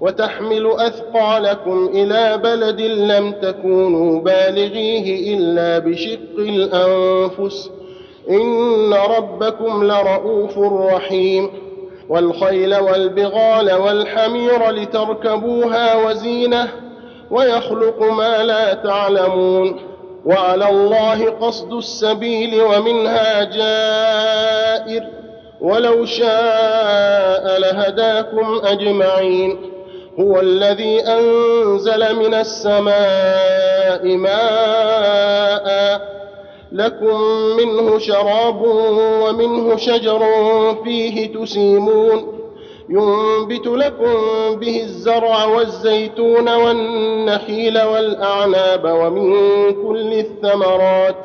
وتحمل أثقالكم إلى بلد لم تكونوا بالغيه إلا بشق الأنفس. إن ربكم لرؤوف رحيم. والخيل والبغال والحمير لتركبوها وزينة ويخلق ما لا تعلمون. وعلى الله قصد السبيل ومنها جائر. ولو شاء لهداكم أجمعين. هو الذي أنزل من السماء ماء لكم منه شراب ومنه شجر فيه تسيمون ينبت لكم به الزرع والزيتون والنخيل والأعناب ومن كل الثمرات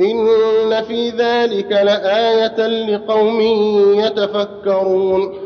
إن في ذلك لآية لقوم يتفكرون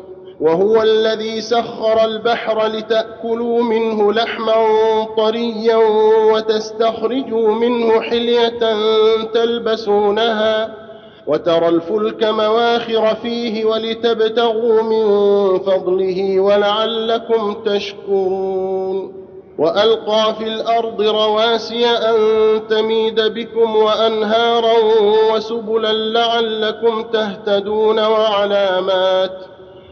وهو الذي سخر البحر لتأكلوا منه لحما طريا وتستخرجوا منه حلية تلبسونها وترى الفلك مواخر فيه ولتبتغوا من فضله ولعلكم تشكرون. وألقى في الأرض رواسي أن تميد بكم وأنهارا وسبلا لعلكم تهتدون وعلامات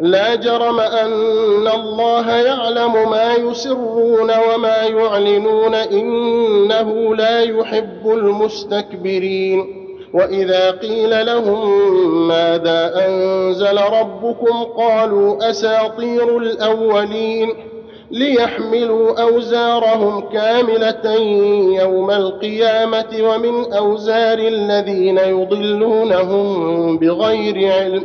لا جرم أن الله يعلم ما يسرون وما يعلنون إنه لا يحب المستكبرين. وإذا قيل لهم ماذا أنزل ربكم قالوا أساطير الأولين ليحملوا أوزارهم كاملة يوم القيامة ومن أوزار الذين يضلونهم بغير علم.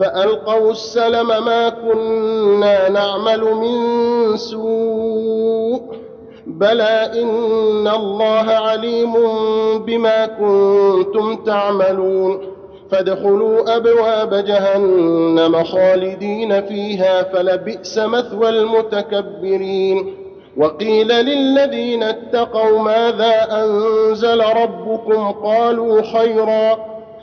فألقوا السلم ما كنا نعمل من سوء بلى إن الله عليم بما كنتم تعملون فادخلوا أبواب جهنم خالدين فيها فلبئس مثوى المتكبرين وقيل للذين اتقوا ماذا أنزل ربكم قالوا خيرا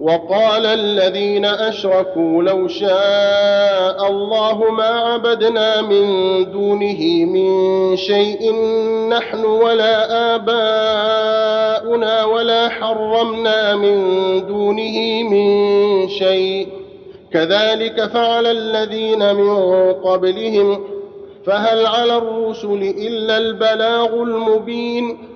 وقال الذين أشركوا لو شاء الله ما عبدنا من دونه من شيء نحن ولا آباؤنا ولا حرمنا من دونه من شيء. كذلك فعل الذين من قبلهم. فهل على الرسل إلا البلاغ المبين؟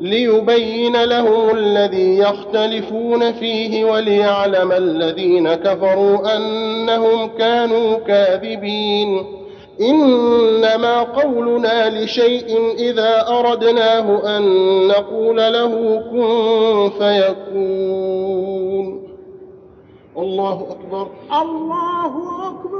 ليبين لهم الذي يختلفون فيه وليعلم الذين كفروا أنهم كانوا كاذبين. إنما قولنا لشيء إذا أردناه أن نقول له كن فيكون. الله أكبر. الله أكبر.